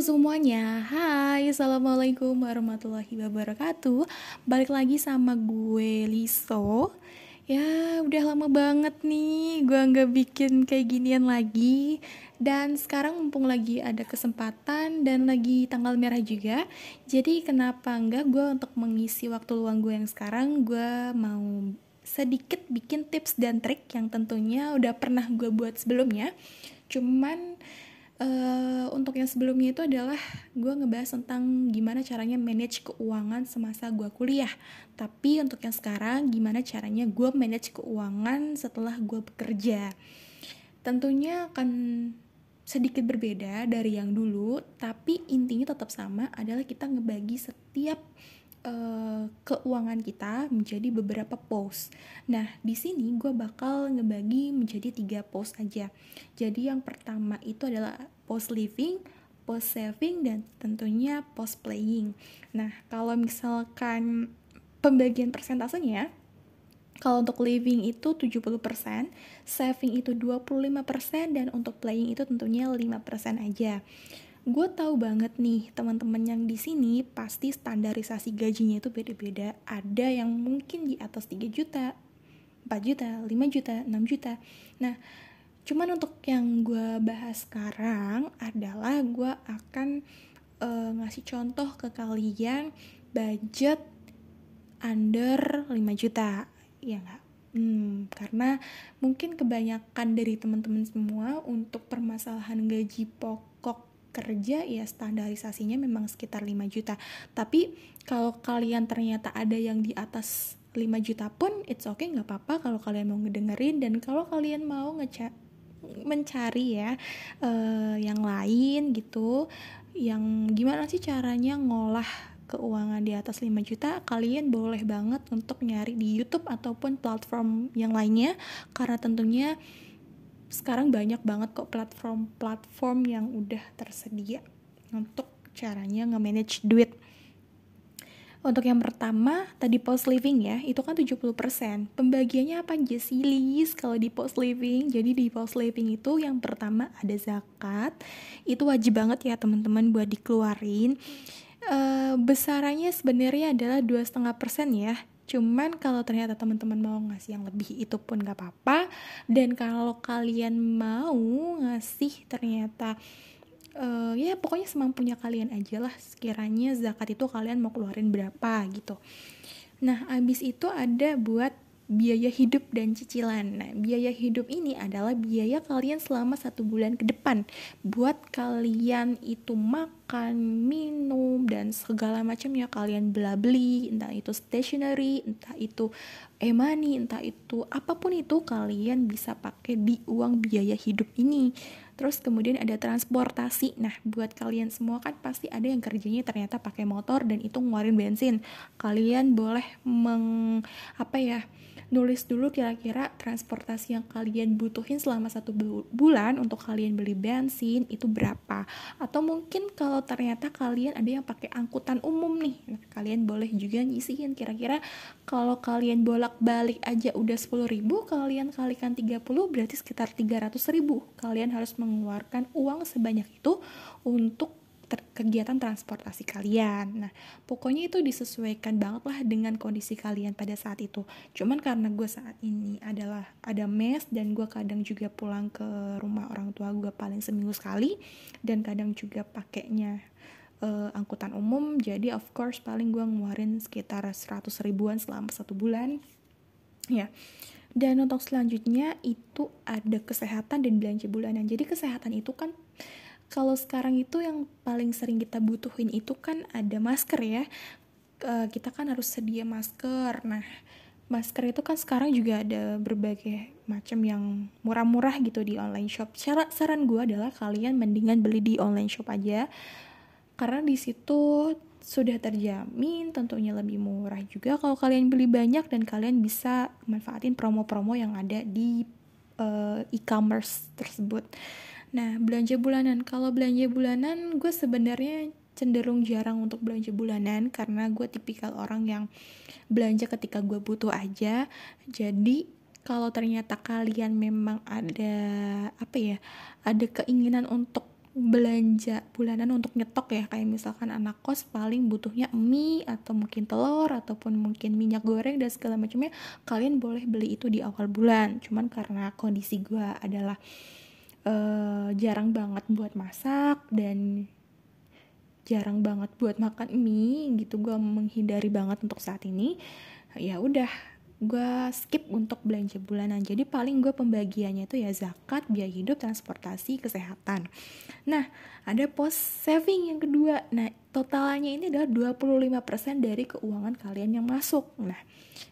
semuanya, hai Assalamualaikum warahmatullahi wabarakatuh. Balik lagi sama gue Liso. Ya udah lama banget nih gue nggak bikin kayak ginian lagi. Dan sekarang mumpung lagi ada kesempatan dan lagi tanggal merah juga Jadi kenapa enggak gue untuk mengisi waktu luang gue yang sekarang Gue mau sedikit bikin tips dan trik yang tentunya udah pernah gue buat sebelumnya. Cuman uh, untuk yang sebelumnya itu adalah gue ngebahas tentang gimana caranya manage keuangan semasa gue kuliah. Tapi untuk yang sekarang gimana caranya gue manage keuangan setelah gue bekerja. Tentunya akan sedikit berbeda dari yang dulu, tapi intinya tetap sama adalah kita ngebagi setiap uh, keuangan kita menjadi beberapa post. Nah, di sini gue bakal ngebagi menjadi tiga post aja. Jadi yang pertama itu adalah post living, post saving, dan tentunya post playing. Nah, kalau misalkan pembagian persentasenya, kalau untuk living itu 70%, saving itu 25%, dan untuk playing itu tentunya 5% aja gue tahu banget nih teman-teman yang di sini pasti standarisasi gajinya itu beda-beda. Ada yang mungkin di atas 3 juta 4 juta 5 juta 6 juta. Nah cuman untuk yang gue bahas sekarang adalah gue akan uh, ngasih contoh ke kalian budget under 5 juta ya nggak? Hmm, karena mungkin kebanyakan dari teman-teman semua untuk permasalahan gaji pokok kerja ya standarisasinya memang sekitar 5 juta. Tapi kalau kalian ternyata ada yang di atas 5 juta pun it's okay nggak apa-apa kalau kalian mau ngedengerin. Dan kalau kalian mau ngeca mencari ya uh, yang lain gitu yang gimana sih caranya ngolah keuangan di atas 5 juta, kalian boleh banget untuk nyari di YouTube ataupun platform yang lainnya. Karena tentunya sekarang banyak banget kok platform-platform yang udah tersedia untuk caranya nge-manage duit. Untuk yang pertama, tadi post living ya, itu kan 70%. Pembagiannya apa aja sih, Liz? Kalau di post living, jadi di post living itu yang pertama ada zakat. Itu wajib banget ya teman-teman buat dikeluarin. Uh, besarannya sebenarnya adalah dua setengah persen ya Cuman kalau ternyata teman-teman mau ngasih yang lebih itu pun gak apa-apa. Dan kalau kalian mau ngasih ternyata uh, ya pokoknya semampunya kalian aja lah sekiranya zakat itu kalian mau keluarin berapa gitu. Nah, abis itu ada buat biaya hidup dan cicilan. Nah, biaya hidup ini adalah biaya kalian selama satu bulan ke depan. Buat kalian itu makan, minum, dan segala macam ya kalian bela beli, entah itu stationery, entah itu e-money, entah itu apa pun itu kalian bisa pakai di uang biaya hidup ini. Terus kemudian ada transportasi. Nah, buat kalian semua kan pasti ada yang kerjanya ternyata pakai motor dan itu ngeluarin bensin. Kalian boleh meng apa ya? nulis dulu kira-kira transportasi yang kalian butuhin selama satu bulan untuk kalian beli bensin itu berapa atau mungkin kalau ternyata kalian ada yang pakai angkutan umum nih. Nah, kalian boleh juga nyisihin. Kira-kira kalau kalian bolak-balik aja udah 10 ribu kalian kalikan 30 berarti sekitar 300 ribu. Kalian harus mengeluarkan uang sebanyak itu untuk ter kegiatan transportasi kalian. Nah, pokoknya itu disesuaikan banget lah dengan kondisi kalian pada saat itu. Cuman karena gue saat ini adalah ada mes dan gue kadang juga pulang ke rumah orang tua gue paling seminggu sekali dan kadang juga pakainya uh, angkutan umum. Jadi of course paling gue ngeluarin sekitar 100 ribuan selama satu bulan. Ya. Dan untuk selanjutnya itu ada kesehatan dan belanja bulanan. Jadi kesehatan itu kan kalau sekarang itu yang paling sering kita butuhin itu kan ada masker ya uh, kita kan harus sedia masker nah masker itu kan sekarang juga ada berbagai macam yang murah-murah gitu di online shop. Cara saran gue adalah kalian mendingan beli di online shop aja karena di situ sudah terjamin tentunya lebih murah juga kalau kalian beli banyak dan kalian bisa manfaatin promo-promo yang ada di uh, e-commerce tersebut. Nah, belanja bulanan. Kalau belanja bulanan, gue sebenarnya cenderung jarang untuk belanja bulanan karena gue tipikal orang yang belanja ketika gue butuh aja. Jadi, kalau ternyata kalian memang ada apa ya, ada keinginan untuk belanja bulanan untuk nyetok ya kayak misalkan anak kos paling butuhnya mie atau mungkin telur ataupun mungkin minyak goreng dan segala macamnya kalian boleh beli itu di awal bulan cuman karena kondisi gue adalah uh, jarang banget buat masak dan jarang banget buat makan mie gitu. Gue menghindari banget untuk saat ini. Ya udah gue skip untuk belanja bulanan. Jadi paling gue pembagiannya itu ya zakat biaya hidup transportasi kesehatan. Nah ada pos saving yang kedua. Nah totalnya ini adalah 25% dari keuangan kalian yang masuk. Nah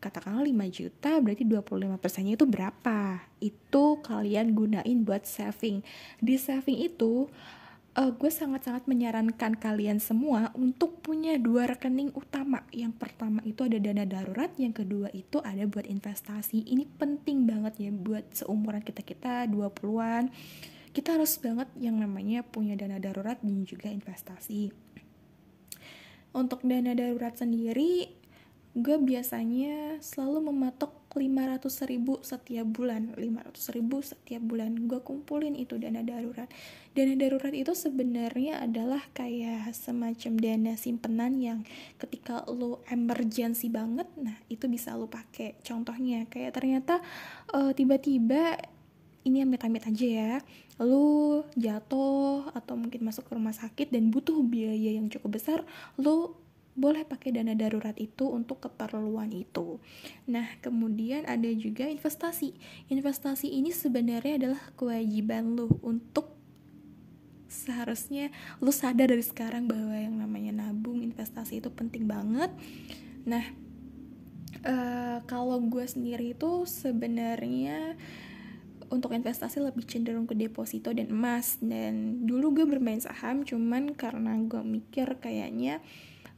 katakanlah 5 juta berarti 25 persennya itu berapa? Itu kalian gunain buat saving. Di saving itu uh, gue sangat-sangat menyarankan kalian semua untuk punya dua rekening utama. Yang pertama itu ada dana darurat, yang kedua itu ada buat investasi. Ini penting banget ya buat seumuran kita-kita 20-an. Kita harus banget yang namanya punya dana darurat dan juga investasi. Untuk dana darurat sendiri, gue biasanya selalu mematok 500 ribu setiap bulan 500 ribu setiap bulan gue kumpulin itu dana darurat. Dana darurat itu sebenarnya adalah kayak semacam dana simpenan yang ketika lo emergency banget nah itu bisa lo pakai. Contohnya kayak ternyata uh, tiba-tiba ini amit-amit aja ya lu jatuh atau mungkin masuk ke rumah sakit dan butuh biaya yang cukup besar lu boleh pakai dana darurat itu untuk keperluan itu. Nah, kemudian ada juga investasi. Investasi ini sebenarnya adalah kewajiban lu untuk seharusnya lu sadar dari sekarang bahwa yang namanya nabung investasi itu penting banget. Nah, uh, kalau gue sendiri itu sebenarnya untuk investasi lebih cenderung ke deposito dan emas dan dulu gue bermain saham cuman karena gue mikir kayaknya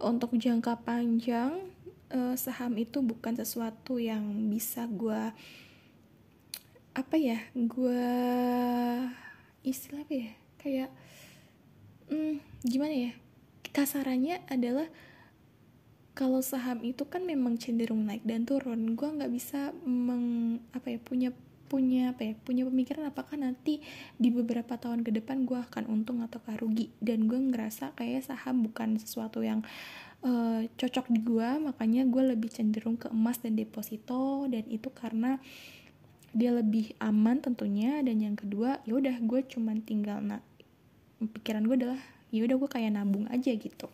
untuk jangka panjang uh, saham itu bukan sesuatu yang bisa gue apa ya gue istilah apa ya kayak hmm, gimana ya kasarannya adalah kalau saham itu kan memang cenderung naik dan turun gue nggak bisa meng apa ya punya punya apa ya punya pemikiran apakah nanti di beberapa tahun ke depan gue akan untung atau rugi. Dan gue ngerasa kayak saham bukan sesuatu yang uh, cocok di gue makanya gue lebih cenderung ke emas dan deposito dan itu karena dia lebih aman tentunya. Dan yang kedua ya udah gue cuman tinggal nak pikiran gue adalah ya udah gue kayak nabung aja gitu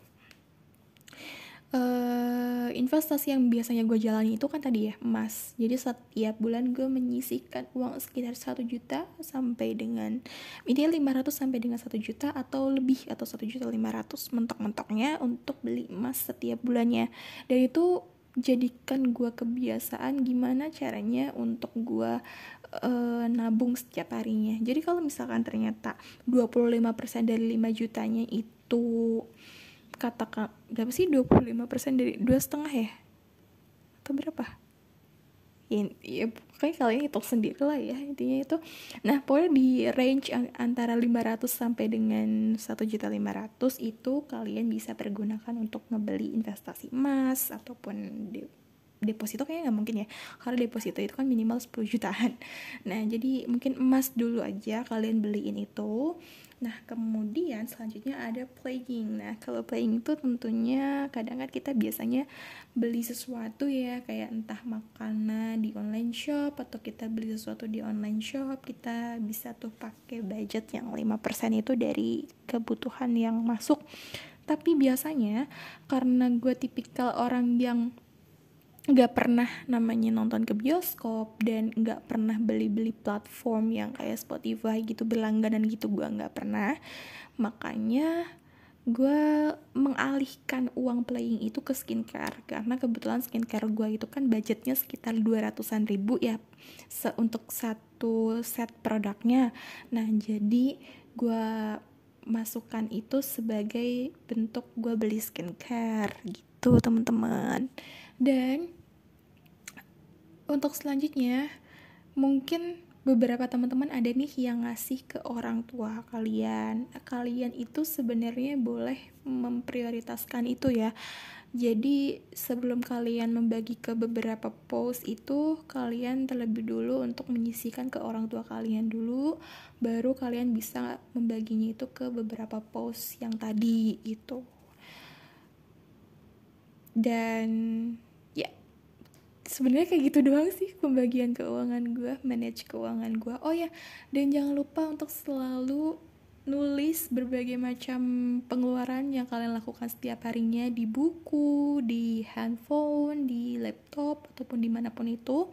uh, investasi yang biasanya gue jalani itu kan tadi ya emas. Jadi setiap bulan gue menyisihkan uang sekitar satu juta sampai dengan minimal 500 sampai dengan satu juta atau lebih atau satu juta lima ratus mentok-mentoknya untuk beli emas setiap bulannya. Dan itu jadikan gue kebiasaan gimana caranya untuk gue uh, nabung setiap harinya. Jadi kalau misalkan ternyata 25% dari 5 jutanya itu katakan berapa sih 25% dari dua setengah ya? Atau berapa? Ya, ya pokoknya kalian hitung sendiri lah ya intinya itu. Nah pokoknya di range antara 500 sampai dengan 1.500 itu kalian bisa pergunakan untuk ngebeli investasi emas ataupun di deposito kayaknya nggak mungkin ya. Karena deposito itu kan minimal 10 jutaan. Nah jadi mungkin emas dulu aja kalian beliin itu Nah, kemudian selanjutnya ada playing. Nah, kalau playing itu tentunya kadang kan kita biasanya beli sesuatu ya, kayak entah makanan di online shop atau kita beli sesuatu di online shop, kita bisa tuh pakai budget yang 5% itu dari kebutuhan yang masuk. Tapi biasanya karena gue tipikal orang yang nggak pernah namanya nonton ke bioskop dan nggak pernah beli-beli platform yang kayak Spotify gitu berlangganan gitu gue nggak pernah. Makanya gue mengalihkan uang playing itu ke skincare karena kebetulan skincare gue itu kan budgetnya sekitar 200an ribu ya se untuk satu set produknya. Nah jadi gue masukkan itu sebagai bentuk gue beli skincare gitu teman-teman. Dan untuk selanjutnya mungkin beberapa teman-teman ada nih yang ngasih ke orang tua kalian. Kalian itu sebenarnya boleh memprioritaskan itu ya. Jadi sebelum kalian membagi ke beberapa post itu kalian terlebih dulu untuk menyisikan ke orang tua kalian dulu. Baru kalian bisa membaginya itu ke beberapa post yang tadi itu dan sebenarnya kayak gitu doang sih pembagian keuangan gue manage keuangan gue oh ya dan jangan lupa untuk selalu nulis berbagai macam pengeluaran yang kalian lakukan setiap harinya di buku, di handphone, di laptop, ataupun di mana pun itu.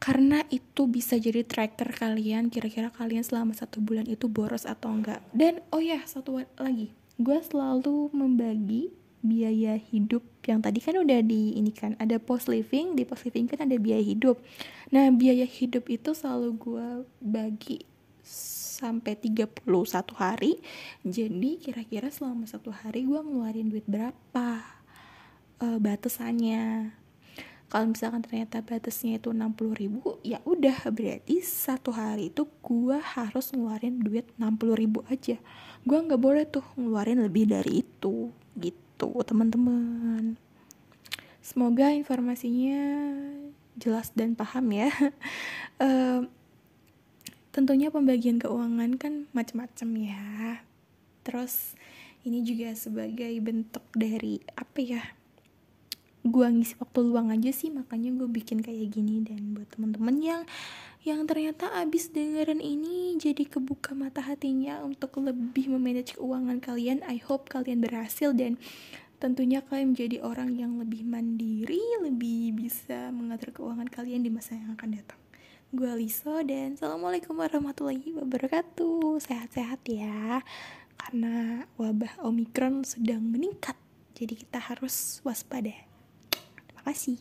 Karena itu bisa jadi tracker kalian, kira-kira kalian selama satu bulan itu boros atau enggak. Dan oh ya, satu lagi, gue selalu membagi biaya hidup yang tadi kan udah di ini kan ada post living di post living kan ada biaya hidup. Nah biaya hidup itu selalu gue bagi sampai 31 hari. Jadi kira-kira selama satu hari gue ngeluarin duit berapa uh, batasannya? Kalau misalkan ternyata batasnya itu 60 ribu ya udah berarti satu hari itu gue harus ngeluarin duit 60 ribu aja. Gue nggak boleh tuh ngeluarin lebih dari itu gitu teman-teman. Semoga informasinya jelas dan paham ya. Uh, tentunya pembagian keuangan kan macam-macam ya. Terus ini juga sebagai bentuk dari apa ya gue ngisi waktu luang aja sih makanya gue bikin kayak gini. Dan buat temen-temen yang yang ternyata abis dengerin ini jadi kebuka mata hatinya untuk lebih memanage keuangan kalian I hope kalian berhasil. Dan tentunya kalian menjadi orang yang lebih mandiri lebih bisa mengatur keuangan kalian di masa yang akan datang. Gue Liso dan Assalamualaikum warahmatullahi wabarakatuh. Sehat-sehat ya Karena wabah Omikron sedang meningkat. Jadi kita harus waspada kasih